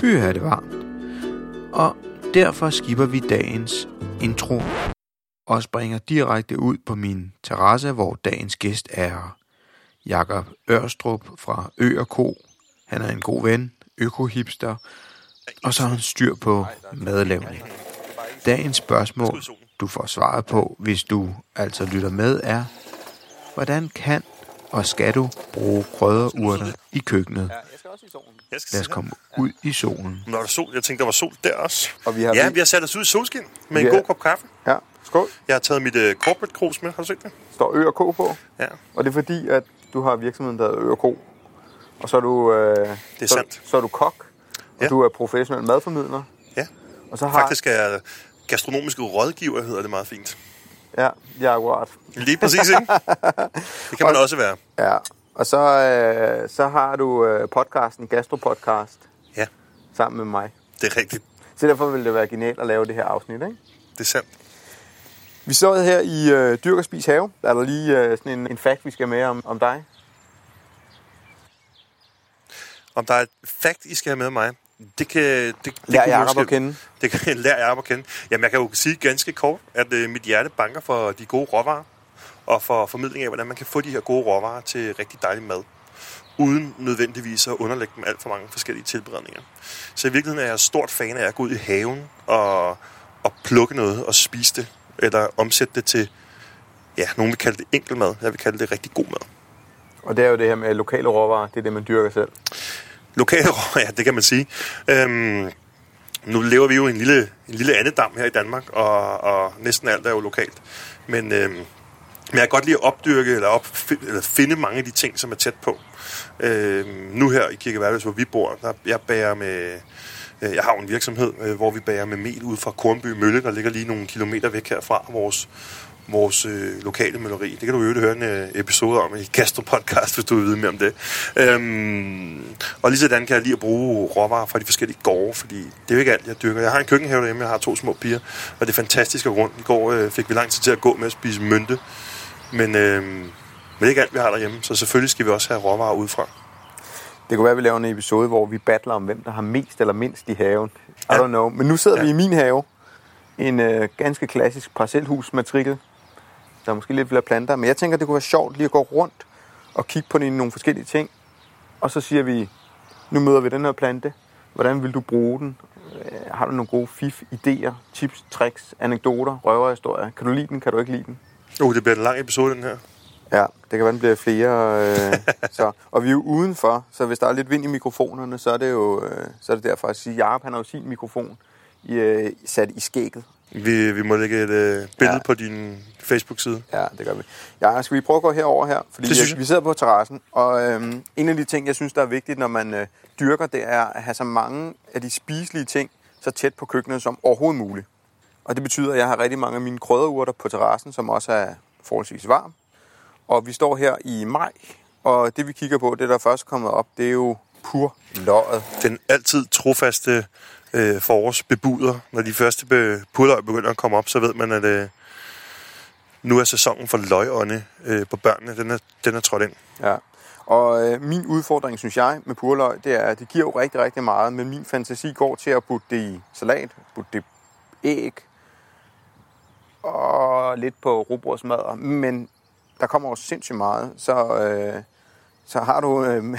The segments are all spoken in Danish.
By er det varmt. Og derfor skipper vi dagens intro og springer direkte ud på min terrasse, hvor dagens gæst er Jakob Ørstrup fra Ø Co. Han er en god ven, økohipster, og så har han styr på madlavning. Dagens spørgsmål, du får svaret på, hvis du altså lytter med, er, hvordan kan og skal du bruge krydderurter i køkkenet? Jeg skal Lad os komme ud i solen. Når der er sol, jeg tænkte, der var sol der også. Og vi har Ja, vi- har sat os ud i solskin med en god kop kaffe. Ja, skål. Jeg har taget mit uh, corporate krus med, har du set det? Står Ø og K på. Ja, Og det er fordi, at du har virksomheden, der hedder Ø og K. Og så er du, øh, det er så, sandt. så er du kok, og Ja. du er professionel madformidler. Ja. Og så har, Faktisk er jeg gastronomiske rådgiver, hedder det meget fint. Ja, ja, akkurat. Lige præcis, ikke? Det kan man også være. Ja. Og så, øh, så har du øh, podcasten Gastropodcast Ja, sammen med mig. det er rigtigt. Så derfor vil det være genialt at lave det her afsnit, ikke? Det er sandt. Vi står her i øh, Dyrk og Spis Have. Er der lige øh, sådan en, en fact, vi skal med om, om dig? Om der er et fact, I skal have med mig, det kan... Det, det Lær kunne Jacob måske- at kende. Det kan lære Jacob at kende. Jamen, jeg kan jo sige ganske kort, at øh, mit hjerte banker for de gode råvarer, og for formidling af, hvordan man kan få de her gode råvarer til rigtig dejlig mad, uden nødvendigvis at underlægge dem alt for mange forskellige tilberedninger. Så i virkeligheden er jeg stort fan af at gå ud i haven og, og plukke noget og spise det, eller omsætte det til, ja, nogen vil kalde det enkel mad, jeg vil kalde det rigtig god mad. Og det er jo det her med lokale råvarer. Det er det, man dyrker selv. Lokale råvarer, ja, det kan man sige. Øhm, nu lever vi jo i en lille, en lille andedam her i Danmark, og, og næsten alt er jo lokalt. Men, øhm, men jeg kan godt lide at opdyrke eller, op, eller finde mange af de ting, som er tæt på. Øhm, nu her i Kirkeværløs, hvor vi bor, der jeg bærer med... Øh, jeg har jo en virksomhed, øh, hvor vi bærer med mel ud fra Kornby Mølle, der ligger lige nogle kilometer væk herfra, vores, vores øh, lokale mølleri. Det kan du jo høre en øh, episode om i Castro Podcast, hvis du vil vide mere om det. Øhm, og lige sådan kan jeg lide at bruge råvarer fra de forskellige gårde, fordi det er jo ikke alt, jeg dyrker. Jeg har en køkkenhave derhjemme, jeg har to små piger, og det er fantastisk at rundt. I går øh, fik vi lang tid til at gå med at spise mynte, men, øh, men det er ikke alt, vi har derhjemme, så selvfølgelig skal vi også have råvarer udefra. Det kunne være, at vi laver en episode, hvor vi battler om, hvem der har mest eller mindst i haven. I Ja. don't know. Men nu sidder Ja. vi i min have. En øh, ganske klassisk parcelhusmatrikel. Der er måske lidt flere planter. Men jeg tænker, det kunne være sjovt lige at gå rundt og kigge på nogle forskellige ting. Og så siger vi, nu møder vi den her plante. Hvordan vil du bruge den? Øh, Har du nogle gode fif, idéer, tips, tricks, anekdoter, røverhistorier? Kan du lide den? Kan du ikke lide den? Uh, det bliver en lang episode, den her. Ja, det kan være, den bliver flere. Øh, så. Og vi er jo udenfor, så hvis der er lidt vind i mikrofonerne, så er det jo øh, så er det derfor at sige, Jacob han har jo sin mikrofon i, øh, sat i skægget. Vi, vi må lægge et øh, billede Ja. på din Facebook-side. Ja, det gør vi. Ja, skal vi prøve at gå herover her? Fordi jeg. vi sidder på terrassen, og øh, en af de ting, jeg synes, der er vigtigt, når man øh, dyrker, det er at have så mange af de spiselige ting så tæt på køkkenet som overhovedet muligt. Og det betyder, at jeg har rigtig mange af mine krydderurter på terrassen, som også er forholdsvis varm. Og vi står her i maj, og det vi kigger på, det der først er kommet op, det er jo pur løget. Den altid trofaste øh, forårsbebuder, når de første be- purløg begynder at komme op, så ved man, at øh, nu er sæsonen for løgånde øh, på børnene, den er, den er trådt ind. Ja. Og øh, min udfordring, synes jeg, med purløg, det er, at det giver jo rigtig, rigtig meget, men min fantasi går til at putte det i salat, putte det æg, og lidt på rugbrødsmadder. Men der kommer jo sindssygt meget, så, øh, så har du øh,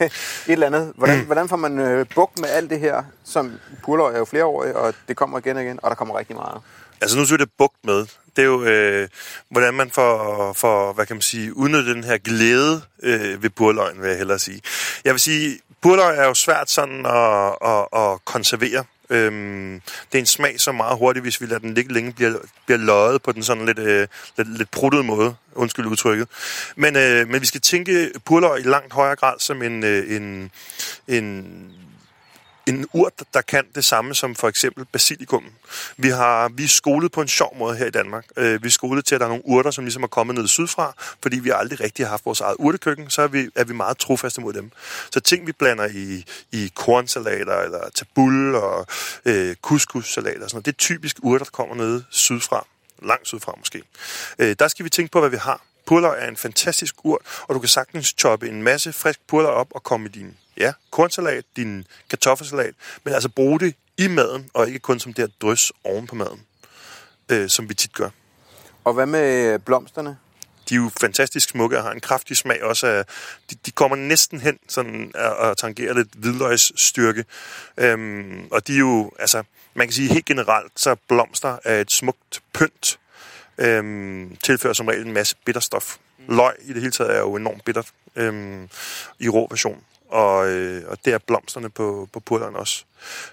et eller andet. Hvordan, hvordan får man øh, bukt med alt det her, som purløg er jo flereårig, og det kommer igen og igen, og der kommer rigtig meget. Altså nu synes jeg, det er bugt med. Det er jo, øh, hvordan man får, får, hvad kan man sige, udnyttet den her glæde øh, ved burløgn, vil jeg hellere sige. Jeg vil sige, burløg er jo svært sådan at, at, at konservere. Øhm, det er en smag, som meget hurtigt, hvis vi lader den ligge længe, bliver, bliver løjet på den sådan lidt, øh, lidt, lidt pruttede måde. Undskyld udtrykket. Men, øh, men vi skal tænke purløg i langt højere grad som en, øh, en, en en urt, der kan det samme som for eksempel basilikum. Vi, har, vi er skolet på en sjov måde her i Danmark. Øh, vi er skolet til, at der er nogle urter, som ligesom er kommet ned sydfra, fordi vi aldrig rigtig har haft vores eget urtekøkken, så er vi, er vi meget trofaste mod dem. Så ting, vi blander i, i kornsalater, eller tabul og øh, couscous-salater, og sådan noget, det er typisk urter, der kommer ned sydfra. Langt sydfra måske. Øh, der skal vi tænke på, hvad vi har. Purløg er en fantastisk urt, og du kan sagtens choppe en masse frisk purløg op og komme i din ja, kornsalat, din kartoffelsalat, men altså bruge det i maden, og ikke kun som det her drys oven på maden, øh, som vi tit gør. Og hvad med blomsterne? De er jo fantastisk smukke og har en kraftig smag også. Af, de, de kommer næsten hen sådan, og, og tangerer lidt hvidløgsstyrke. Øhm, og de er jo, altså, man kan sige helt generelt, så blomster er et smukt pynt, øhm, tilfører som regel en masse bitterstof. Løg i det hele taget er jo enormt bittert øhm, i rå version. Og, øh, og det er blomsterne på, på purleren også.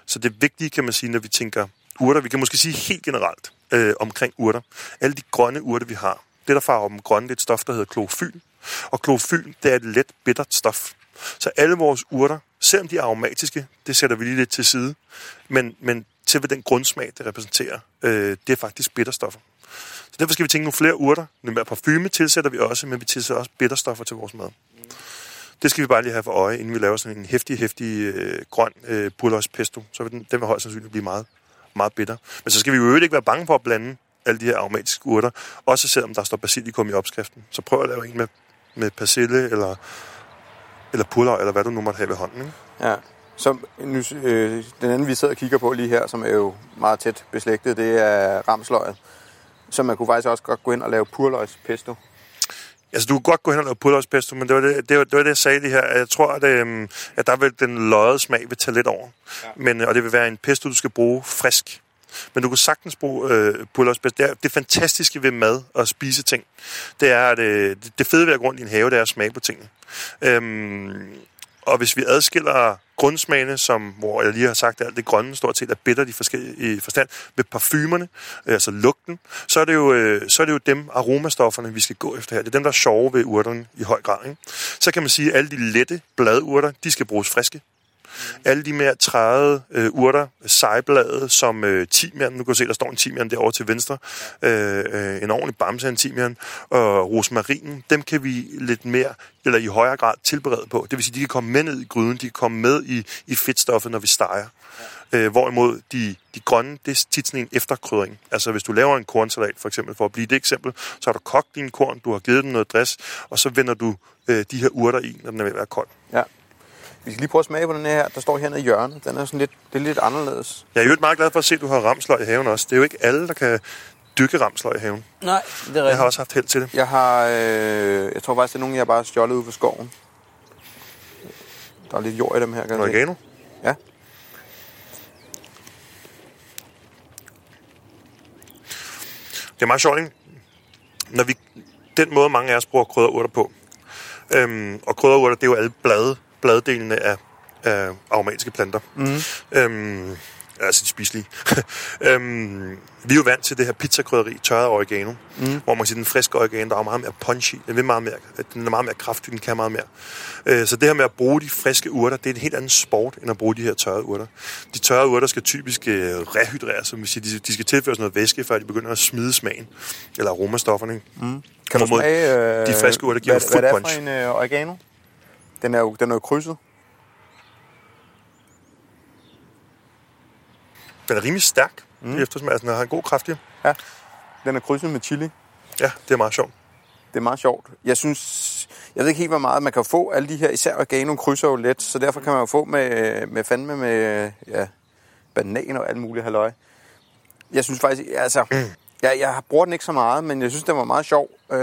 Så det vigtige, kan man sige, når vi tænker urter, vi kan måske sige helt generelt øh, omkring urter. Alle de grønne urter, vi har, det der farver dem grønne, det er et stof, der hedder klorofyl. Og klorofyl, det er et let bittert stof. Så alle vores urter, selvom de er aromatiske, det sætter vi lige lidt til side, men, men til ved den grundsmag, det repræsenterer, øh, det er faktisk bitterstoffer. Så derfor skal vi tænke nogle flere urter. Noget mere parfume tilsætter vi også, men vi tilsætter også bitterstoffer til vores mad. Det skal vi bare lige have for øje, inden vi laver sådan en hæftig, hæftig øh, grøn øh, pesto. Så vil den, den vil højst sandsynligt blive meget, meget bitter. Men så skal vi jo ikke være bange for at blande alle de her aromatiske urter, også selvom der står basilikum i opskriften. Så prøv at lave en med, med persille eller, eller purløg, eller hvad du nu måtte have ved hånden. Ikke? Ja. Så nu, øh, den anden, vi sidder og kigger på lige her, som er jo meget tæt beslægtet, det er ramsløget. Så man kunne faktisk også godt gå ind og lave purløgspesto. Altså, du kunne godt gå hen og lave purløgspesto, men det var det, det, var, det, var det jeg sagde lige her. Jeg tror, at, øhm, at der vil den løjede smag vil tage lidt over. Ja. Men, og det vil være en pesto, du skal bruge frisk. Men du kan sagtens bruge øh, purløgspesto. Det, er, det fantastiske ved mad og spise ting, det er, at øh, det fede ved at gå rundt i en have, det er at smage på tingene. Øhm, og hvis vi adskiller grundsmagene, som, hvor jeg lige har sagt, at alt det grønne stort set er bitter de forskellige i forstand, med parfumerne, øh, altså lugten, så er, det jo, øh, så er det jo dem aromastofferne, vi skal gå efter her. Det er dem, der er sjove ved urterne i høj grad. Ikke? Så kan man sige, at alle de lette bladurter, de skal bruges friske. Alle de mere træede øh, urter, sejblade som øh, timian, nu kan du se, der står en timian derovre til venstre, øh, øh, en ordentlig bamse af en timian, og rosmarinen, dem kan vi lidt mere, eller i højere grad tilberede på. Det vil sige, de kan komme med ned i gryden, de kan komme med i, i fedtstoffet, når vi steger. Øh, hvorimod de, de grønne, det er tit sådan en efterkrydring. Altså hvis du laver en kornsalat, for eksempel, for at blive det eksempel, så har du kogt din korn, du har givet den noget dress, og så vender du øh, de her urter i, når den er ved at være kold. Ja. Vi skal lige prøve at smage på den her, der står hernede i hjørnet. Den er sådan lidt, det er lidt anderledes. Jeg er jo meget glad for at se, at du har ramsløg i haven også. Det er jo ikke alle, der kan dyrke ramsløg i haven. Nej, det er rigtigt. Jeg har også haft held til det. Jeg har, øh, jeg tror faktisk, det er nogen, jeg bare har stjålet ud fra skoven. Der er lidt jord i dem her, kan Oregano? Ja. Det er meget sjovt, ikke? Når vi, den måde, mange af os bruger krydderurter på, øhm, og krydderurter, det er jo alle blade, bladdelene af, af aromatiske planter. Mm. Øhm, altså de spiselige. øhm, vi er jo vant til det her pizzakrydderi, tørret oregano, mm. hvor man siger, den friske oregano, der er meget mere punchy, den, vil meget mere, den er meget mere kraftig, den kan meget mere. Øh, så det her med at bruge de friske urter, det er en helt anden sport, end at bruge de her tørrede urter. De tørrede urter skal typisk øh, rehydreres, som vi siger, de, de skal tilføres noget væske, før de begynder at smide smagen, eller aromastofferne. Mm. Kan du smage, øh, de friske urter giver hvad, hvad er det for en øh, oregano? Den er jo, den er jo krydset. Den er rimelig stærk, mm. eftersom altså, den har en god kraft i. Ja, den er krydset med chili. Ja, det er meget sjovt. Det er meget sjovt. Jeg synes, jeg ved ikke helt, hvor meget man kan få. Alle de her, især oregano, krydser jo let, så derfor kan man jo få med, med fandme med ja, banan og alt muligt halløj. Jeg synes faktisk, altså, mm. jeg, jeg bruger den ikke så meget, men jeg synes, den var meget sjov. Øh,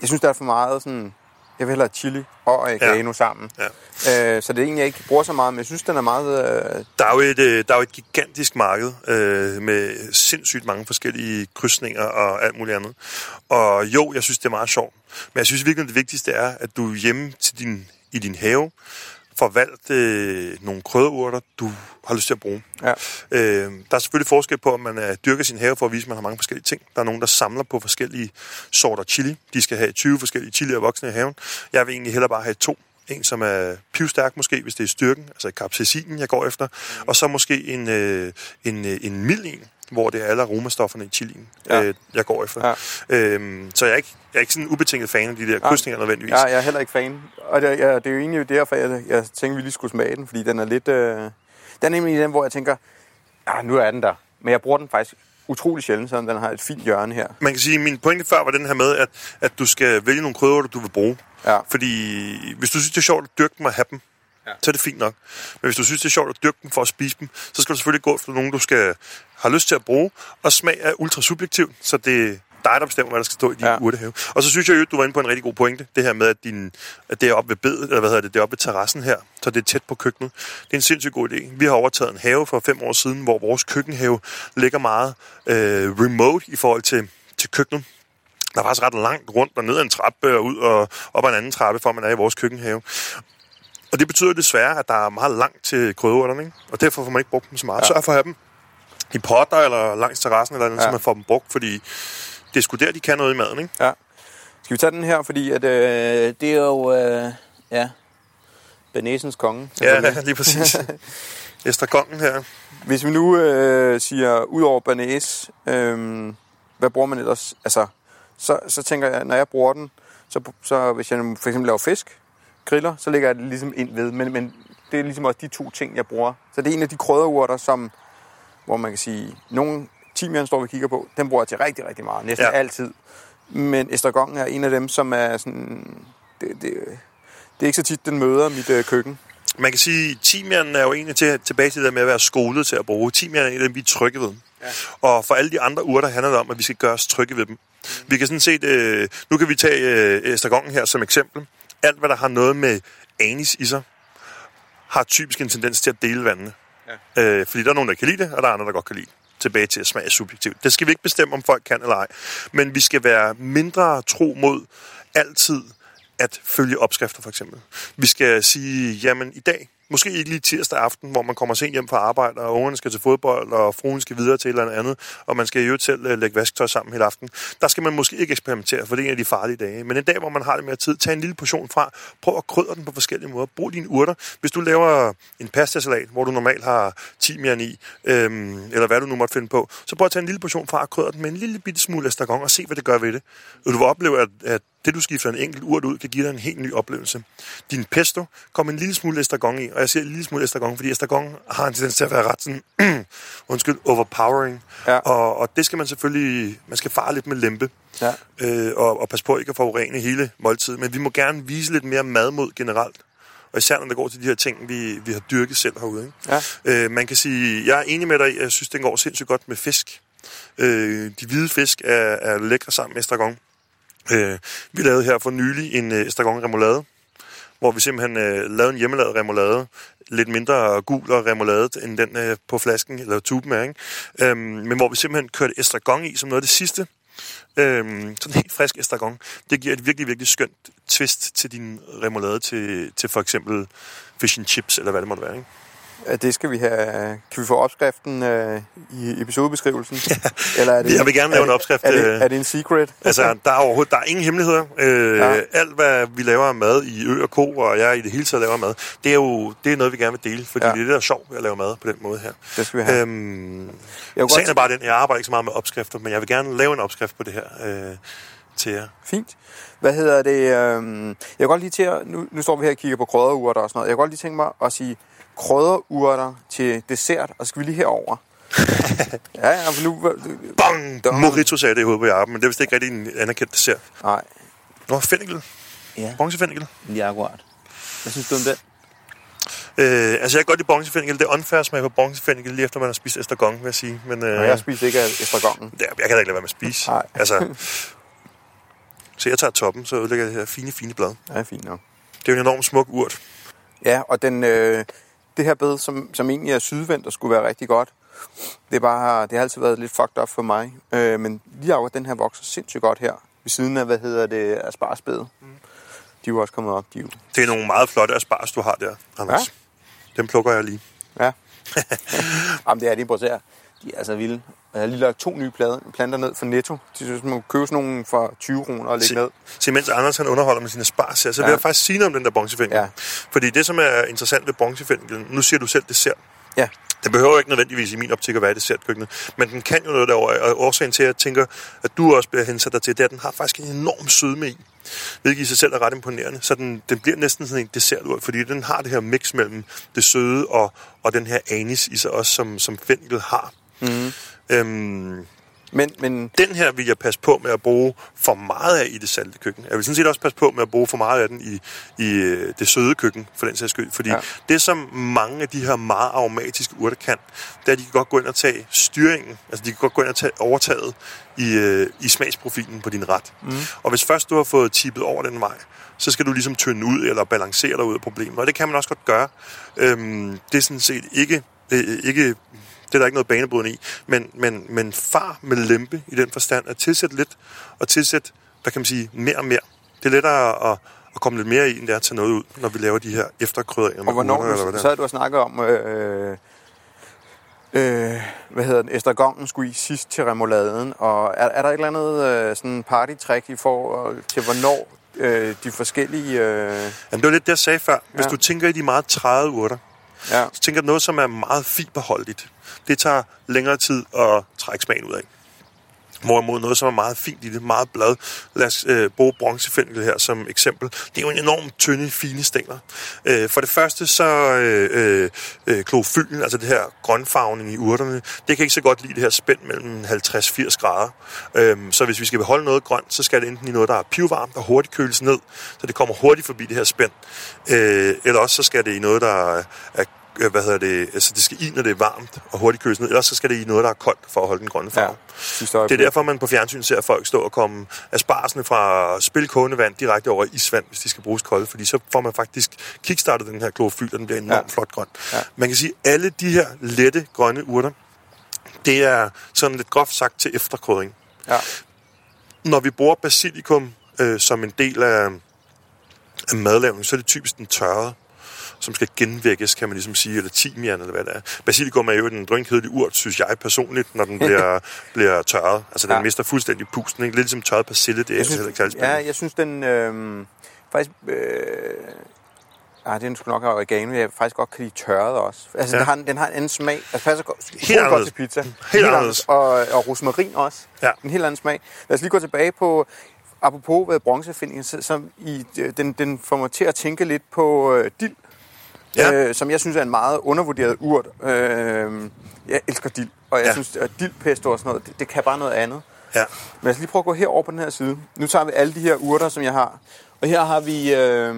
jeg synes, der er for meget sådan jeg vil hellere chili og oregano ja. sammen. Ja. Øh, så det er egentlig, jeg ikke bruger så meget, men jeg synes, den er meget... Øh... Der, er jo et, øh, der er jo et gigantisk marked øh, med sindssygt mange forskellige krydsninger og alt muligt andet. Og jo, jeg synes, det er meget sjovt. Men jeg synes virkelig, det vigtigste er, at du hjemme til din, i din have får valgt øh, nogle krydderurter, du har lyst til at bruge. Ja. Øh, der er selvfølgelig forskel på, om man er, dyrker sin have for at vise, at man har mange forskellige ting. Der er nogen, der samler på forskellige sorter chili. De skal have 20 forskellige chili og voksne i haven. Jeg vil egentlig hellere bare have to. En, som er pivstærk måske, hvis det er styrken, altså capsaicinen, jeg går efter. Mm. Og så måske en, øh, en, øh, en mild en, hvor det er alle aromastofferne i chilien, ja. øh, jeg går efter. Ja. Øhm, så jeg er, ikke, jeg er ikke sådan en ubetinget fan af de der krydsninger nødvendigvis. Ja, jeg er heller ikke fan. Og det, ja, det er jo egentlig derfor, jeg, jeg tænkte, vi lige skulle smage den, fordi den er lidt... Øh, den er nemlig den, hvor jeg tænker, ja, nu er den der. Men jeg bruger den faktisk utrolig sjældent, så den har et fint hjørne her. Man kan sige, at min pointe før var den her med, at, at du skal vælge nogle krydderurter, du vil bruge. Ja. Fordi hvis du synes, det er sjovt at dyrke dem og have dem, ja. så er det fint nok. Men hvis du synes, det er sjovt at dyrke dem for at spise dem, så skal du selvfølgelig gå efter nogen, du skal har lyst til at bruge. Og smag er ultra subjektiv, så det dig, der bestemmer, hvad der skal stå i din ja. urtehave. Og så synes jeg jo, du var inde på en rigtig god pointe. Det her med, at, din, at det er oppe ved bedet, eller hvad hedder det, det er oppe ved terrassen her, så det er tæt på køkkenet. Det er en sindssygt god idé. Vi har overtaget en have for fem år siden, hvor vores køkkenhave ligger meget øh, remote i forhold til, til køkkenet. Der er faktisk ret langt rundt og ned ad en trappe og ud og op ad en anden trappe, for man er i vores køkkenhave. Og det betyder desværre, at der er meget langt til krydderurterne, ikke? og derfor får man ikke brugt dem så meget. Ja. Sørg for at have dem i potter eller langs terrassen, eller andet, ja. så man får dem brugt, fordi det er sgu der, de kan noget i maden, ikke? Ja. Skal vi tage den her, fordi at, øh, det er jo, øh, ja, Benesens konge. Ja, lige præcis. Estragongen her. Hvis vi nu øh, siger, ud over Banæs, øh, hvad bruger man ellers? Altså, så, så tænker jeg, når jeg bruger den, så, så hvis jeg for eksempel laver fisk, griller, så lægger jeg det ligesom ind ved. Men, men det er ligesom også de to ting, jeg bruger. Så det er en af de krydderurter, som, hvor man kan sige, nogle timian står vi kigger på, den bruger jeg til rigtig, rigtig meget. Næsten ja. altid. Men estragon er en af dem, som er sådan... Det, det, det er ikke så tit, den møder mit øh, køkken. Man kan sige, at timian er jo egentlig til, tilbage til det der med at være skolet til at bruge. Timian er en af dem, vi er trygge ved. Ja. Og for alle de andre urter handler det om, at vi skal gøre os trygge ved dem. Mm. Vi kan sådan set... Øh, nu kan vi tage øh, estragongen her som eksempel. Alt, hvad der har noget med anis i sig, har typisk en tendens til at dele vandene. Ja. Øh, fordi der er nogen, der kan lide det, og der er andre, der godt kan lide det tilbage til at smage subjektivt. Det skal vi ikke bestemme, om folk kan eller ej. Men vi skal være mindre tro mod altid at følge opskrifter, for eksempel. Vi skal sige, jamen i dag, Måske ikke lige tirsdag aften, hvor man kommer sent hjem fra arbejde, og ungerne skal til fodbold, og fruen skal videre til et eller andet, og man skal jo selv øh, lægge vasktøj sammen hele aften. Der skal man måske ikke eksperimentere, for det er en af de farlige dage. Men en dag, hvor man har lidt mere tid, tag en lille portion fra, prøv at krydre den på forskellige måder. Brug dine urter. Hvis du laver en pastasalat, hvor du normalt har timian i, øhm, eller hvad du nu måtte finde på, så prøv at tage en lille portion fra og krydre den med en lille bitte smule astragon og se, hvad det gør ved det. Og du vil opleve, at, at det, du skifter en enkelt urt ud, kan give dig en helt ny oplevelse. Din pesto kommer en lille smule estragon i, og jeg siger en lille smule estragon, fordi estragon har en tendens til at være ret sådan, undskyld, overpowering. Ja. Og, og det skal man selvfølgelig, man skal fare lidt med lempe, ja. øh, og, og passe på ikke at forurene hele måltiden. Men vi må gerne vise lidt mere madmod generelt. Og især når det går til de her ting, vi, vi har dyrket selv herude. Ikke? Ja. Øh, man kan sige, jeg er enig med dig, jeg synes, den går sindssygt godt med fisk. Øh, de hvide fisk er, er lækre sammen med estragon. Øh, vi lavede her for nylig en øh, estragon remoulade, hvor vi simpelthen øh, lavede en hjemmelavet remoulade, lidt mindre gul og remoulade end den øh, på flasken, eller tuben er, ikke? Øhm, men hvor vi simpelthen kørte estragon i som noget af det sidste. Øhm, sådan helt frisk estragon. Det giver et virkelig, virkelig skønt twist til din remoulade til, til for eksempel fish and chips, eller hvad det måtte være, ikke? Det skal vi have. Kan vi få opskriften øh, i episodebeskrivelsen? Ja, Eller er det, jeg vil gerne lave en opskrift. Er det, er det en secret? altså, der er overhovedet der er ingen hemmeligheder. Øh, ja. Alt, hvad vi laver af mad i Ø og Ko, og jeg i det hele taget laver mad, det er jo det er noget, vi gerne vil dele, fordi ja. det er det, der er sjovt ved at lave mad på den måde her. Det skal vi have. Øhm, jeg sagen er bare den, jeg arbejder ikke så meget med opskrifter, men jeg vil gerne lave en opskrift på det her øh, til jer. Fint. Hvad hedder det? Øh, jeg kan godt lige til at, nu, nu står vi her og kigger på krydderurter og sådan noget. Jeg kan godt lige tænke mig at sige, krydderurter til dessert, og skal vi lige herover. ja, ja, for nu... Bang! Dum. Morito sagde det i hovedet på Jacob, men det er vist ikke rigtig en anerkendt dessert. Nej. Nå, fennikel. Ja. Bronzefennikel. Lige akkurat. Hvad synes du om det? Øh, altså, jeg kan godt lide bronzefennikel. Det er unfair smag på bronzefennikel, lige efter man har spist estragon, vil jeg sige. Men, øh, Nå, jeg spiser ikke estragongen. Ja, jeg kan da ikke lade være med at spise. Nej. Altså, så jeg tager toppen, så ødelægger jeg det her fine, fine blad. Ja, fint nok. Det er jo en enorm smuk urt. Ja, og den, øh, det her bed, som, som egentlig er sydvendt og skulle være rigtig godt, det, er bare, det har altid været lidt fucked up for mig. Øh, men lige akkurat den her vokser sindssygt godt her, ved siden af, hvad hedder det, asparsbedet. Mm. De er jo også kommet op. De er jo... Det er nogle meget flotte aspars, du har der, Anders. Ja. Dem plukker jeg lige. Ja. Jamen, det er de, at De er altså vilde. Jeg har lige lagt to nye planter ned for Netto. De synes, man kan købe sådan nogle for 20 kroner og lægge ned. Se, mens Anders han underholder med sine spars så ja. vil jeg faktisk sige noget om den der bronzefænkel. Ja. Fordi det, som er interessant ved bronzefænkel, nu siger du selv dessert. Ja. Det behøver ikke nødvendigvis i min optik at være dessertkøkkenet, men den kan jo noget derovre, og årsagen til, at jeg tænker, at du også bliver hensat dig til, det er, at den har faktisk en enorm sødme i, hvilket i sig selv er ret imponerende. Så den, den bliver næsten sådan en dessertur, fordi den har det her mix mellem det søde og, og den her anis i sig også, som, som fenkel har. Mhm. Øhm, Men, men den her vil jeg passe på med at bruge for meget af i det salte køkken. Jeg vil sådan set også passe på med at bruge for meget af den i, i øh, det søde køkken, for den sags skyld. Fordi ja. det, som mange af de her meget aromatiske urter kan, det er, at de kan godt gå ind og tage styringen. Altså, de kan godt gå ind og tage overtaget i, øh, i smagsprofilen på din ret. Mm. Og hvis først du har fået tippet over den vej, så skal du ligesom tynde ud eller balancere dig ud af problemet. Og det kan man også godt gøre. Øhm, det er sådan set ikke, øh, ikke det er der ikke noget banebrydende i. Men, men, men far med lempe i den forstand at tilsætte lidt, og tilsætte, hvad kan man sige, mere og mere. Det er lettere at, at komme lidt mere i, end det er at tage noget ud, når vi laver de her efterkrydringer og hvornår, urter, eller hvad så er. havde du snakket om, øh, øh, hvad hedder den, estragongen skulle i sidst til remouladen, og er, er der et eller andet øh, sådan party-trick i forhold til, hvornår øh, de forskellige... Øh, Jamen, det var lidt det, jeg sagde før. Hvis Ja. du tænker i de meget træede urter, ja, så tænker jeg noget, som er meget fiberholdigt. Det tager længere tid at trække smagen ud af. Hvorimod noget, som er meget fint i det, meget blad. Lad os øh, bruge bronzefinkel her som eksempel. Det er jo en enormt tynde, fine stængler. Øh, for det første så øh, øh, øh klofylen, altså det her grønfarvning i urterne, det kan ikke så godt lide det her spænd mellem 50-80 grader. Øh, så hvis vi skal beholde noget grønt, så skal det enten i noget, der er pivvarmt og hurtigt køles ned, så det kommer hurtigt forbi det her spænd. Øh, eller også så skal det i noget, der er øh, hvad hedder det, altså det skal i, når det er varmt og hurtigt køles ned, ellers så skal det i noget, der er koldt for at holde den grønne farve. ja, Det er derfor, man på fjernsyn ser folk stå og komme asparsene fra spilkogende vand direkte over i isvand, hvis de skal bruges kolde, fordi så får man faktisk kickstartet den her klorofyl, og den bliver enormt Ja. flot grøn. Ja. Man kan sige, at alle de her lette grønne urter, det er sådan lidt groft sagt til efterkrydring. Ja. Når vi bruger basilikum øh, som en del af, af madlavning, så er det typisk den tørrede som skal genvækkes, kan man ligesom sige, eller timian, eller hvad det er. Basilikum er jo en drønkedelig urt, synes jeg personligt, når den bliver, bliver tørret. Altså, den Ja. mister fuldstændig pusten, ikke? Lidt ligesom tørret persille, det er Jeg heller ikke synes, særlig ja, jeg synes, den... Øh, faktisk... Øh, Ah, det er sgu nok oregano. Jeg faktisk godt kan lide tørret også. Altså, ja. Den, har, en- den har en anden smag. Altså, passer godt, Helt godt til pizza. Helt anderledes. Og, og rosmarin også. Ja. En helt anden smag. Lad os lige gå tilbage på... Apropos hvad bronzefindingen, så, så i, den, den får mig til at tænke lidt på øh, dild, Ja. øh, som jeg synes er en meget undervurderet urt. Øh, jeg elsker dild, og jeg ja. Synes, at dildpesto og sådan noget, det, det kan bare noget andet. Ja. Men lad os lige prøve at gå herover på den her side. Nu tager vi alle de her urter, som jeg har. Og her har vi øh,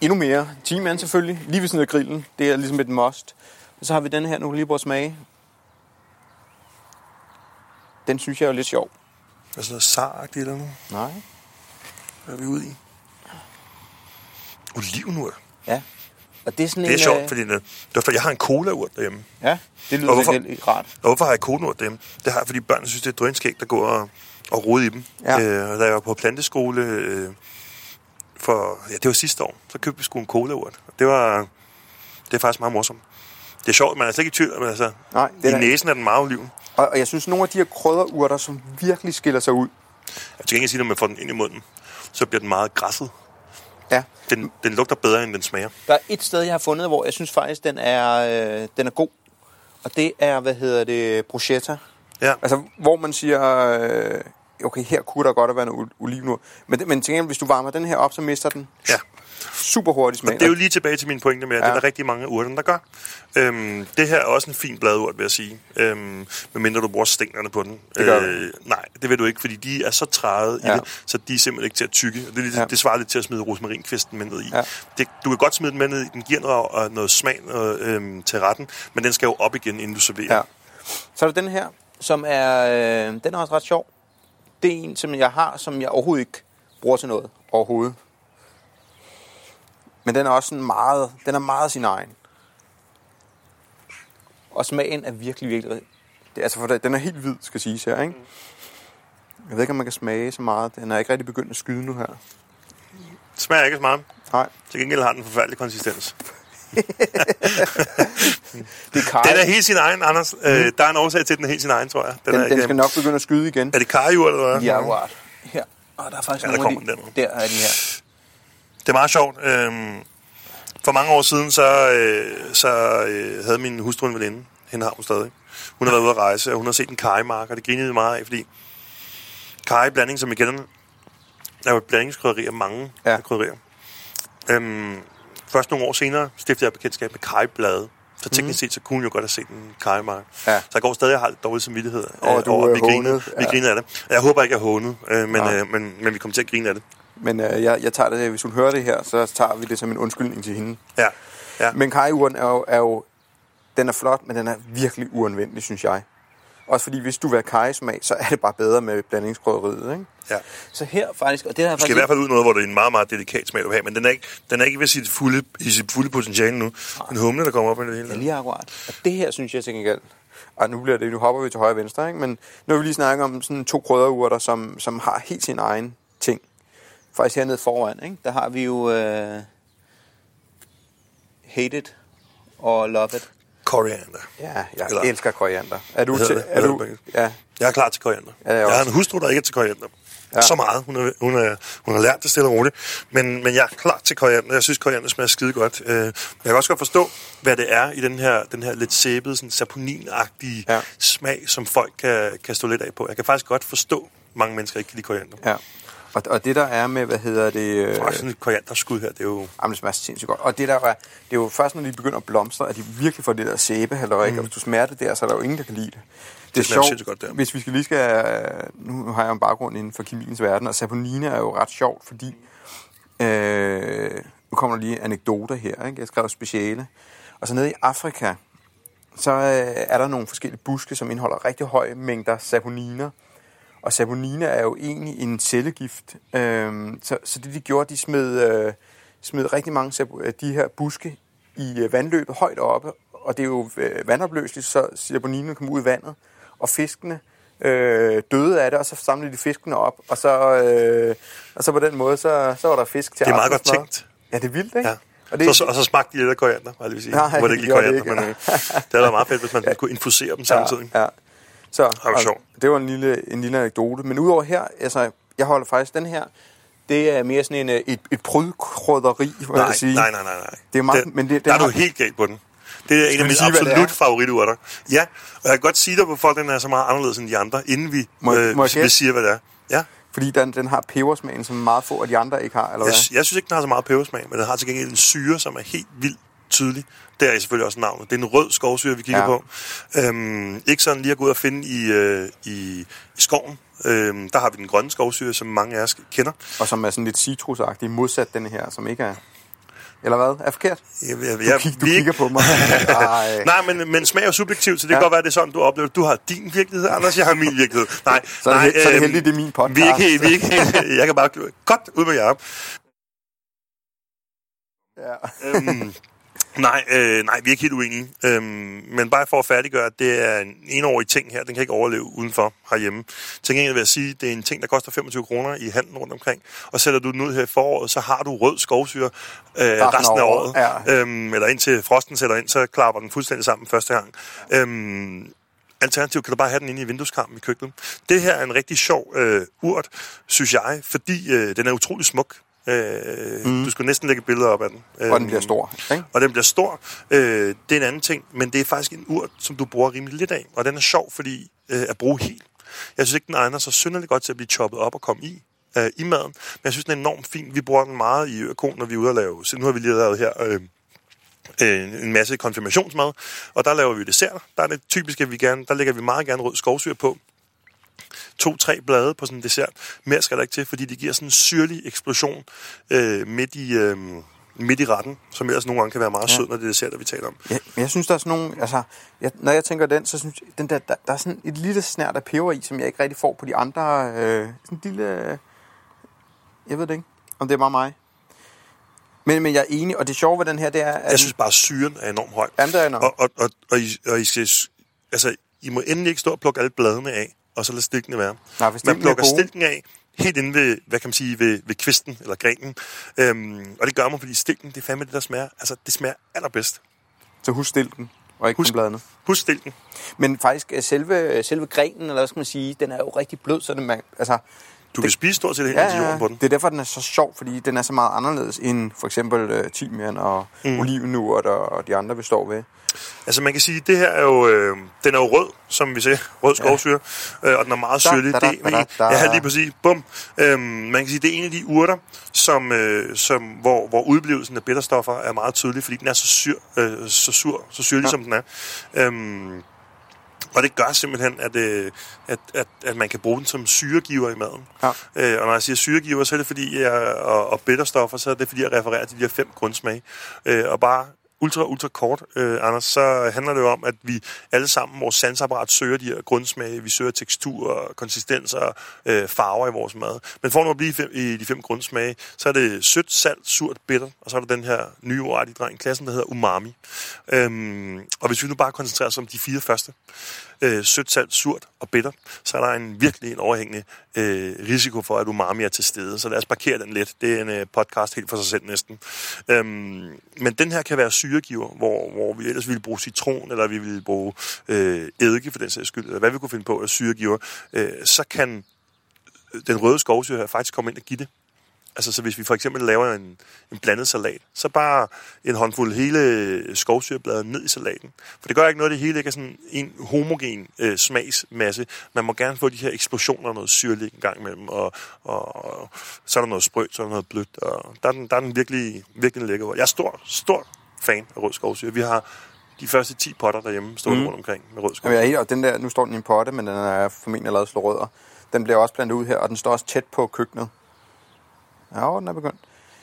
endnu mere. Timian selvfølgelig, lige ved siden af grillen. Det er ligesom et must. Og så har vi den her, nu kan lige prøve at smage. Den synes jeg er lidt sjov. Altså noget saragtigt eller noget. Nej. Hvad er vi ude i? Olivenurt. Ja. Og det er sådan Det er en... sjovt, øh, fordi det, er, for jeg har en cola-urt derhjemme. Ja, det lyder Og hvorfor- lidt rart. Og hvorfor har jeg cola-urt derhjemme? Det har jeg, fordi børnene synes, det er drønskægt at gå og, og rode i dem. Ja. Øh, og da jeg var på planteskole øh, for, ja, det var sidste år, så købte vi sgu en cola-urt. Det var, det er faktisk meget morsomt. Det er sjovt, man er slet ikke i tvivl, men altså, Nej, i det er næsen er den meget oliven. og, og jeg synes, nogle af de her krydderurter, som virkelig skiller sig ud. Jeg til gengæld sige, når man får den ind i munden, så bliver den meget græsset. Ja. Den, den lugter bedre, end den smager. Der er et sted, jeg har fundet, hvor jeg synes faktisk, den er, øh, den er god. Og det er, hvad hedder det, bruschetta. Ja, Altså, hvor man siger, øh, okay, her kunne der godt have været noget olivenurt. Men, men gengæld, hvis du varmer den her op, så mister den ja. super hurtigt smag. Det er jo lige tilbage til min pointe med, at Ja. det er der rigtig mange af urterne, der gør. Øhm, det her er også en fin bladurt, vil jeg sige. Øhm, medmindre du bruger stænglerne på den. Det gør du. nej, det vil du ikke, fordi de er så træede Ja. i det, så de er simpelthen ikke til at tykke. Og det, er lidt, Ja. det svarer lidt til at smide rosmarinkvisten med ned i. Ja. Det, du kan godt smide den med ned i, den giver noget, og noget smag noget, øhm, til retten, men den skal jo op igen, inden du serverer. Ja. Så er der den her, som er, øh, den er også ret sjov. Det er en, som jeg har, som jeg overhovedet ikke bruger til noget. Overhovedet. Men den er også sådan meget, den er meget sin egen. Og smagen er virkelig, virkelig... Det, altså, for det, den er helt hvid, skal siges her, ikke? Jeg ved ikke, om man kan smage så meget. Den er ikke rigtig begyndt at skyde nu her. Det smager ikke så meget. Nej. Til gengæld har den en forfærdelig konsistens. Det er kaj. Den er helt sin egen, Anders. Mm. Øh, der er en årsag til, at den er helt sin egen, tror jeg. Den, den, er, den skal nok begynde at skyde igen. Er det karjurt, eller hvad? Ja, what? Her. Og der er faktisk Ja, der nogle af de... den. Der er de her. Det er meget sjovt. Øhm, for mange år siden, så, øh, så øh, havde min hustru en veninde. Hende har hun stadig. Hun har været ude at rejse, og hun har set en kajmark, og det grinede meget af, fordi kajeblanding, som igen er jo et blandingskrydderi af mange ja. krydderier. Øhm, først nogle år senere stiftede jeg bekendtskab med kajeblade. Så Så teknisk set, så kunne hun jo godt have set en kajmark. Ja. Så jeg går stadig og har lidt dårlig samvittighed Og øh, du over, er at vi griner, hånet, vi ja. griner af det. Jeg håber ikke, jeg er hånet, øh, men, Nej. øh, men, men vi kommer til at grine af det. Men øh, jeg, jeg tager det, hvis hun hører det her, så tager vi det som en undskyldning til hende. Ja. ja. Men kajeuren er jo, er jo, den er flot, men den er virkelig uanvendelig, synes jeg. Også fordi, hvis du vil have kajesmag, så er det bare bedre med blandingskrydderiet, ikke? ja. Så her faktisk, og det har jeg Du skal i hvert fald ud noget, hvor det er en meget, meget delikat smag, du vil have, men den er ikke, den er ikke ved sit fulde, i sit fulde potentiale nu. En humle, der kommer op i det hele. Ja, lige akkurat. Og det her, synes jeg til gengæld... Og nu, bliver det, nu hopper vi til højre og venstre, ikke? men nu har vi lige snakket om sådan to krydderurter, som, som har helt sin egen ting. Faktisk hernede foran, ikke? der har vi jo uh, Hate It og Love It. Koriander. Ja, jeg Eller- elsker koriander. Er du til... det? Er du, ja, Jeg er klar til koriander. Ja, jeg jeg har en hustru, der ikke er til koriander. Ja. Så meget. Hun, er, hun, er, hun har lært det stille og roligt. Men, men jeg er klar til koriander. Jeg synes, koriander smager skide godt. Øh, Jeg kan også godt forstå, hvad det er i den her, den her lidt sæbede, sådan saponinagtige Ja. smag, som folk kan, kan stå lidt af på. Jeg kan faktisk godt forstå, mange mennesker ikke kan lide koriander. ja. Og, og det der er med, hvad hedder det... Øh, Og sådan et korianderskud her, det er jo... Jamen, det smager sindssygt godt. Og det der er, det er jo først, når de begynder at blomstre, at de virkelig får det der sæbe, eller ikke? Og hvis du smager det der, så er der jo ingen, der kan lide det. Det er smager sjovt, godt, der. hvis vi skal lige skal... Nu har jeg en baggrund inden for kemiens verden, og saponine er jo ret sjovt, fordi... Øh, nu kommer der lige anekdoter her, ikke? Jeg skrev speciale. Og så nede i Afrika, så øh, er der nogle forskellige buske, som indeholder rigtig høje mængder saponiner. Og saponine er jo egentlig en cellegift. Øhm, så, så det de gjorde, de smed, øh, smed rigtig mange af de her buske i øh, vandløbet højt oppe. Og det er jo øh, vandopløseligt, så saponinen kom ud i vandet. Og fiskene øh, døde af det, og så samlede de fiskene op. Og så, øh, og så på den måde, så, så var der fisk til Det er meget godt tænkt. Ja, det er vildt, ikke? Ja. Og Det så, og så smagte de lidt af koriander, var jeg lige sige. Nej, det ikke lige gjorde det koriander, ikke, men øh, det havde været meget fedt, hvis man kunne infusere dem samtidig. Ja, ja. Så, og sjovt. det var en lille, en lille anekdote. Men udover her, altså, jeg holder faktisk den her, det er mere sådan en, øh, et, et prydkrydderi, vil Nej, jeg sige. nej, nej, nej, nej. Det er meget- den, men det- der den er du har- helt galt på den. Det er en af mine sige, det absolut er? favoriturter. Ja, og jeg kan godt sige dig, hvorfor den er så meget anderledes end de andre, inden vi, Må jeg- øh, må jeg vi siger, hvad det er. Ja, Fordi den, den har pebersmagen, som meget få af de andre ikke har, eller jeg, hvad? jeg synes ikke, den har så meget pebersmag, men den har til gengæld en syre, som er helt vildt tydelig. Der er selvfølgelig også navnet. Det er en rød skovsyre, vi kigger Ja. på. Øhm, ikke sådan lige at gå ud og finde i, øh, i, i skoven. Øhm, der har vi den grønne skovsyre, som mange af os kender. Og som er sådan lidt citrusagtig, modsat den her, som ikke er... Eller hvad? Er forkert? Jeg, jeg, Du, kig, du vi er kigger på mig. Ej. Nej, men, men smag er subjektivt, så det kan Ja. godt være, det er sådan, du oplever. Du har din virkelighed, Anders, jeg har min virkelighed. Nej, Så er det nej, held- så er det øhm, heldigt, det er min podcast. Vi er ikke vi er ikke jeg kan bare godt ud med jer. Ja. Øhm, nej, øh, nej, vi er ikke helt uenige. Øhm, men bare for at færdiggøre, at det er en enårig ting her. Den kan ikke overleve udenfor herhjemme. Til gengæld vil jeg sige, at det er en ting, der koster 25 kroner i handlen rundt omkring. Og sætter du den ud her i foråret, så har du rød skovsyre øh, resten af året. ja. Øhm, eller indtil frosten sætter ind, så klapper den fuldstændig sammen første gang. Øhm, Alternativt kan du bare have den inde i vindueskarmen i køkkenet. Det her er en rigtig sjov øh, urt, synes jeg, fordi øh, den er utrolig smuk. Øh, mm. Du skulle næsten lægge billeder op af den. Og den Øhm, bliver stor, ikke? og den bliver stor. Øh, det er en anden ting, men det er faktisk en urt, som du bruger rimelig lidt af. Og den er sjov, fordi øh, at bruge helt. Jeg synes ikke, den egner sig synderligt godt til at blive choppet op og komme i øh, i maden. Men jeg synes, den er enormt fin. Vi bruger den meget i økon, når vi er ude at lave... Så nu har vi lige lavet her... Øh, øh, en masse konfirmationsmad, og der laver vi dessert. Der er det typisk, at vi gerne, der lægger vi meget gerne rød skovsyre på. To-tre blade på sådan en dessert. Mere skal der ikke til, fordi det giver sådan en syrlig eksplosion øh, midt, i, øh, midt i retten, som ellers nogle gange kan være meget ja. sød, når det er dessert, vi taler om. Ja, men jeg synes, der er sådan nogle... Altså, jeg, når jeg tænker den, så synes jeg, den der, der, der er sådan et lille snært af peber i, som jeg ikke rigtig får på de andre... Øh, sådan en lille... Øh, jeg ved det ikke, om det er bare mig. Men, men jeg er enig, og det sjove ved den her, det er... At Jeg synes bare, at syren er enormt høj. Jamen, det er nok. Og, og, og, og, I, og I, skal, altså, I må endelig ikke stå og plukke alle bladene af, og så lade stilkene være. Nej, for Man er plukker stilken af helt inde ved, hvad kan man sige, ved, ved kvisten eller grenen. Øhm, og det gør man, fordi stilken, det er fandme det, der smager. Altså, det smager allerbedst. Så husk stilken, og ikke Husk- bladene. Husk stilken. Men faktisk, øh, selve, selve grenen, eller hvad skal man sige, den er jo rigtig blød, så den, man, altså, Du kan spise stort set helt Ja, jorden på den. det er derfor, den er så sjov, fordi den er så meget anderledes end for eksempel uh, timian og mm. olivenurt og, og de andre, vi står ved. Altså man kan sige, det her er jo, øh, den er jo rød, som vi ser, rød skovsyre, ja. øh, og den er meget Da, syrlig. da, da, Det da, en- da, da. Ja, lige præcis. Bum. Øhm, man kan sige, det er en af de urter, som, øh, som, hvor, hvor udblivelsen af bitterstoffer er meget tydelig, fordi den er så, syr, øh, så sur, så syrlig. Ja. som den er. Øhm, og det gør simpelthen, at, øh, at, at, at man kan bruge den som syregiver i maden. Ja. Øh, og når jeg siger syregiver, så er det fordi, jeg, og, og bitterstoffer, så er det fordi, jeg refererer til de her fem grundsmage. Øh, og bare ultra, ultra kort, øh, Anders, så handler det jo om, at vi alle sammen, vores sansapparat, søger de her grundsmage. Vi søger tekstur, konsistenser, øh, farver i vores mad. Men for nu at blive i, fem, i de fem grundsmage, så er det sødt, salt, surt, bitter, og så er der den her nye ord i dreng, klassen, der hedder umami. Øhm, og hvis vi nu bare koncentrerer os om de fire første, øh, sødt, salt, surt og bitter, så er der en virkelig en overhængende øh, risiko for, at umami er til stede. Så lad os parkere den lidt. Det er en øh, podcast helt for sig selv næsten. Øhm, men den her kan være syregiver, hvor, hvor vi ellers ville bruge citron, eller vi ville bruge øh, eddike for den sags skyld, eller hvad vi kunne finde på af syregiver. Øh, så kan den røde skovsyre her faktisk komme ind og give det. Altså, så hvis vi for eksempel laver en, en blandet salat, så bare en håndfuld hele skovsyrebladet ned i salaten. For det gør ikke noget, det hele ikke er sådan en homogen øh, smagsmasse. Man må gerne få de her eksplosioner noget syrligt en gang imellem, og, og, og så er der noget sprødt, så er der noget blødt, og der er den, der er den virkelig, virkelig lækker. Jeg er stor, stor fan af rød skovsyre. Vi har de første 10 potter derhjemme stående mm. rundt omkring med rød Jamen, skovsyre. er helt, og den der, nu står den i en potte, men den er formentlig lavet slå rødder. Den bliver også blandet ud her, og den står også tæt på køkkenet. Ja, den er begyndt.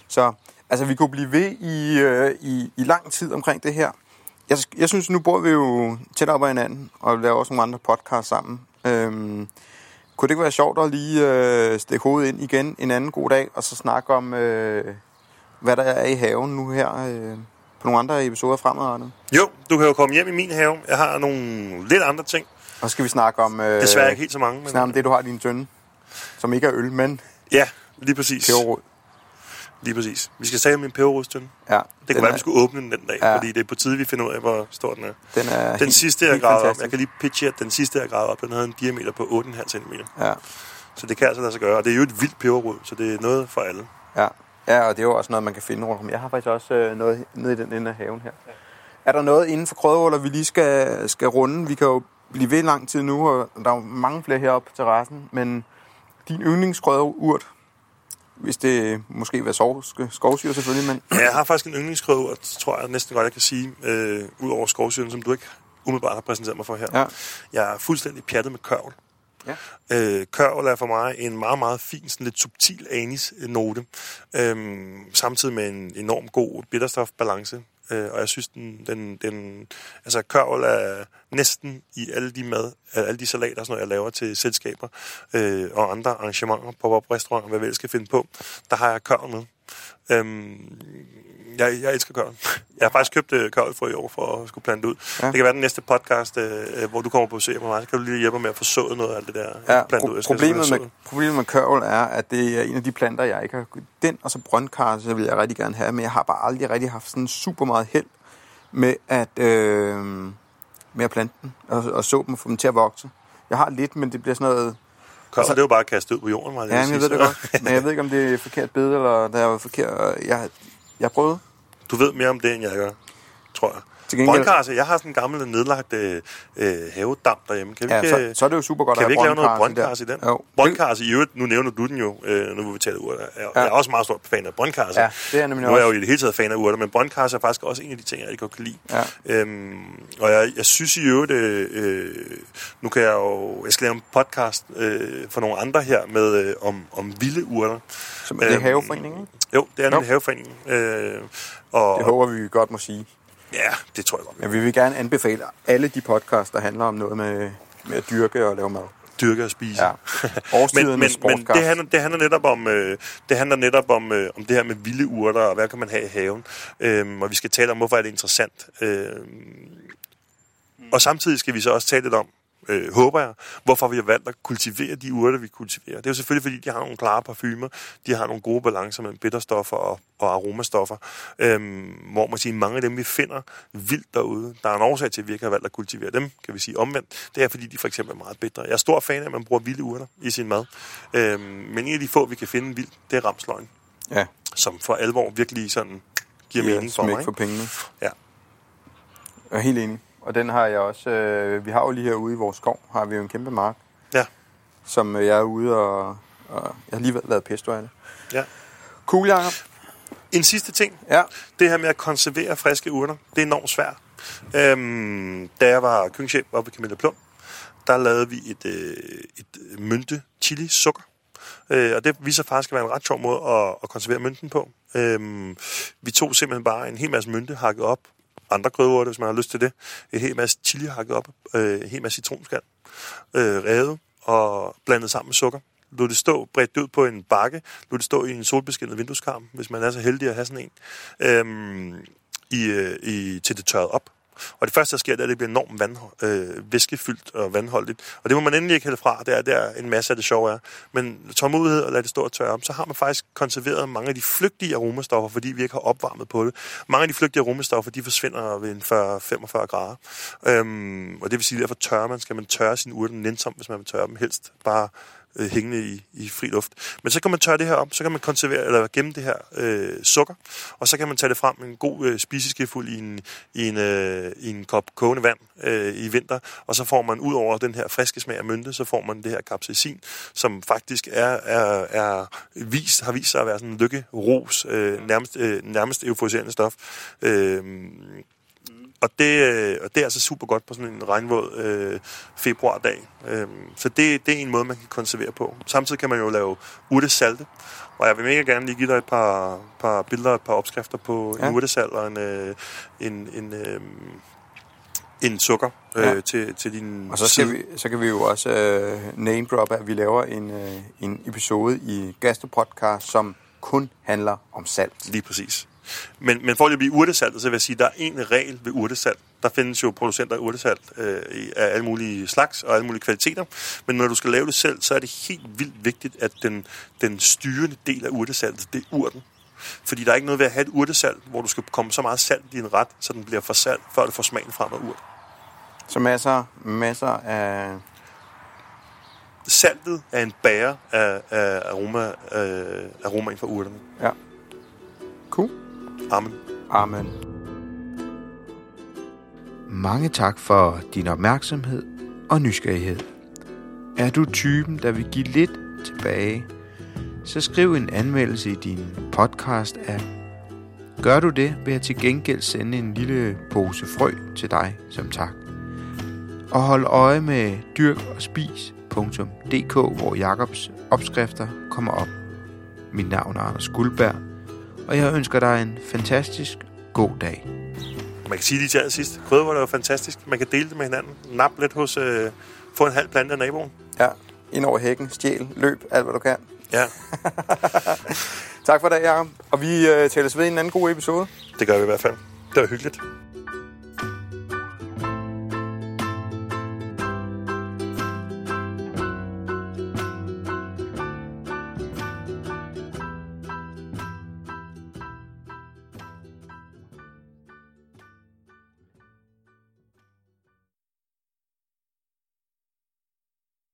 Så altså, vi kunne blive ved i, øh, i, i lang tid omkring det her. Jeg, jeg synes, nu bor vi jo tæt op ad hinanden, og laver også nogle andre podcasts sammen. Øhm, kunne det ikke være sjovt at lige øh, stikke hovedet ind igen en anden god dag, og så snakke om, øh, hvad der er i haven nu her øh, på nogle andre episoder fremadrettet? Jo, du kan jo komme hjem i min have. Jeg har nogle lidt andre ting. Og så skal vi snakke om, øh, Desværre ikke helt så mange. Men... snakke om det, du har i din tønde, som ikke er øl, men Ja, lige præcis. peberrod. Lige præcis. Vi skal tale om min peberrodstønde. Ja, Det kunne være, at vi skulle åbne den den dag, Ja. ja. fordi det er på tide, vi finder ud af, hvor stor den er. Den er Den helt, sidste, jeg gravede op, jeg kan lige pitche, at den sidste, jeg gravede op, den havde en diameter på 8,5 cm. Ja, Så det kan altså lade sig gøre, og det er jo et vildt peberrod, så det er noget for alle. ja. ja, og det er jo også noget, man kan finde rundt om. Jeg har faktisk også øh, noget nede i den ende af haven her. Er der noget inden for krødderurter, vi lige skal, skal runde? Vi kan jo blive ved lang tid nu, og der er jo mange flere heroppe på terrassen, men din yndlingskrødderurt, hvis det måske være sov, skovsyre selvfølgelig, men Ja, jeg har faktisk en yndlingskrød, og tror jeg næsten godt, jeg kan sige, øh, ud over skovsyren, som du ikke umiddelbart har præsenteret mig for her. Ja. Jeg er fuldstændig pjattet med kørvel. Ja. Øh, kørvel er for mig en meget, meget fin, sådan lidt subtil anis-note, øhm, samtidig med en enorm god bitterstofbalance. Øh, og jeg synes, den, den, den, altså kørvel er næsten i alle de mad, øh, alle de salater, sådan noget, jeg laver til selskaber øh, og andre arrangementer, pop restauranter, hvad vi skal finde på, der har jeg kørvel med. Øhm, jeg, jeg elsker kørvel. Jeg har faktisk købt øh, kørvelfrø i år for at skulle plante ud. Ja. Det kan være den næste podcast, øh, hvor du kommer på besøg på mig. Så kan du lige hjælpe mig med at få sået noget af alt det der. Ja, plante ud. pro- Jeg skal problemet, med, problemet med kørvel er, at det er en af de planter, jeg ikke har... Den og så brøndkarse vil jeg rigtig gerne have, men jeg har bare aldrig rigtig haft sådan super meget held med at, øh, med at plante den og, og så dem og få dem til at vokse. Jeg har lidt, men det bliver sådan noget... Kørvel, det er jo bare at kaste ud på jorden. Meget, Ja, men jeg ved det godt. Men jeg ved ikke, om det er forkert bed, eller der er forkert... Jeg, jeg prøvet. Du ved mere om det, end jeg gør, tror jeg. Til gengæld, Brøndkarse, jeg har sådan en gammel nedlagt øh, øh, havedam derhjemme. Kan vi ja, ikke, så, så er det jo super godt kan at vi have ikke lave noget brøndkarse i den? Jo. Brøndkarse i øvrigt, nu nævner du den jo, øh, nu vil vi tale urter. Jeg, ja. jeg er også meget stor fan af brøndkarse. Ja, det er jeg nemlig Nu er jeg jo i det hele taget fan af urter, men brøndkarse er faktisk også en af de ting, jeg rigtig godt kan lide. Ja. Øhm, og jeg, jeg synes i øvrigt, øh, øh, nu kan jeg jo, jeg skal lave en podcast øh, for nogle andre her med øh, om, om vilde urter. Som er det Øhm, haveforeningen, ikke? Jo, det er Jo. en haveforening. Øh, og, Det håber vi godt må sige. Ja, det tror jeg godt. Men vi vil gerne anbefale alle de podcasts, der handler om noget med, med at dyrke og lave mad. Dyrke og spise. Ja. Men, men, men det, handler, det handler netop om øh, det handler netop om, øh, om det her med vilde urter og hvad kan man have i haven. Øhm, og vi skal tale om hvorfor er det interessant. Øhm, og samtidig skal vi så også tale lidt om øh, håber jeg, hvorfor vi har valgt at kultivere de urter, vi kultiverer. Det er jo selvfølgelig, fordi de har nogle klare parfumer, de har nogle gode balancer mellem bitterstoffer og, og aromastoffer, øhm, hvor man siger, mange af dem, vi finder vildt derude, der er en årsag til, at vi ikke har valgt at kultivere dem, kan vi sige omvendt, det er, fordi de for eksempel er meget bedre. Jeg er stor fan af, at man bruger vilde urter i sin mad, øhm, men en af de få, vi kan finde vildt, det er ramsløgn, Ja, som for alvor virkelig sådan giver mening for mig. for pengene. Ja. Jeg er helt enig. Og den har jeg også... Øh, vi har jo lige herude i vores skov, har vi jo en kæmpe mark, Ja, som øh, jeg er ude og... og jeg har lige lavet pesto af det. ja. Cool, Jacob. En sidste ting, Ja. det her med at konservere friske urter, det er enormt svært. Øhm, da jeg var køkkenchef oppe ved Camilla Plum, der lavede vi et, øh, et mynte chili sukker. Øh, og det viser faktisk at være en ret sjov måde at, at konservere mynten på. Øhm, vi tog simpelthen bare en hel masse mynte hakket op, andre krydderurter, hvis man har lyst til det, en hel masse chili hakket op, øh, en hel masse citronskal, øh, revet og blandet sammen med sukker. Lod det stå bredt ud på en bakke, lod det stå i en solbeskinnet vindueskarm, hvis man er så heldig at have sådan en, øhm, i, øh, i, til det tørrede op. Og det første, der sker, det er, at det bliver enormt vand, øh, væskefyldt og vandholdigt. Og det må man endelig ikke hælde fra. Det er der en masse af det sjove er. Men tålmodighed og lade det stå og tørre om, så har man faktisk konserveret mange af de flygtige aromastoffer, fordi vi ikke har opvarmet på det. Mange af de flygtige aromastoffer, de forsvinder ved en 40-45 grader. Øhm, og det vil sige, derfor tørrer man, skal man tørre sine urter nænsomt, hvis man vil tørre dem helst. Bare øh, hængende i, i fri luft. Men så kan man tørre det her op, så kan man konservere, eller gemme det her øh, sukker, og så kan man tage det frem med en god øh, spiseskefuld i en, i, en, øh, i en kop kogende vand øh, i vinter, og så får man ud over den her friske smag af mynte, så får man det her capsaicin, som faktisk er, er, er vist, har vist sig at være sådan en lykkeros, øh, nærmest, øh, nærmest euforiserende stof. Øh, og det, øh, og det er altså super godt på sådan en regnvåd øh, februardag. Øh, så det, det er en måde, man kan konservere på. Samtidig kan man jo lave urtesalte. Og jeg vil mega gerne lige give dig et par, par billeder og et par opskrifter på ja. Ja. en urtesalt og en, øh, en, en, øh, en sukker øh, Ja. til, til din Og så, skal side. vi, så kan vi jo også øh, name drop, at vi laver en, øh, en episode i Gastropodcast, som kun handler om salt. Lige præcis. Men, men for at blive urtesaltet, så vil jeg sige, at der er en regel ved urtesalt. Der findes jo producenter af urtesalt øh, af alle mulige slags og alle mulige kvaliteter. Men når du skal lave det selv, så er det helt vildt vigtigt, at den, den styrende del af urtesaltet, det er urten. Fordi der er ikke noget ved at have et urtesalt, hvor du skal komme så meget salt i en ret, så den bliver for salt, før du får smagen frem af urt. Så masser, masser af... Saltet er en bærer af, af aroma, øh, aromaen fra urterne. Ja. Cool. Amen. Amen. Mange tak for din opmærksomhed og nysgerrighed. Er du typen, der vil give lidt tilbage, så skriv en anmeldelse i din podcast-app. Gør du det, vil jeg til gengæld sende en lille pose frø til dig som tak. Og hold øje med dyrk og spis.dk, hvor Jakobs opskrifter kommer op. Mit navn er Anders Guldberg, og jeg ønsker dig en fantastisk god dag. Man kan sige lige til allersidst, krydderurter er jo fantastisk. Man kan dele det med hinanden. Nap lidt hos... Øh, få en halv plante af naboen. Ja, ind over hækken, stjæl, løb, alt hvad du kan. Ja, Tak for det, Jacob. Og vi øh, tales ved i en anden god episode. det gør vi i hvert fald. Det var hyggeligt.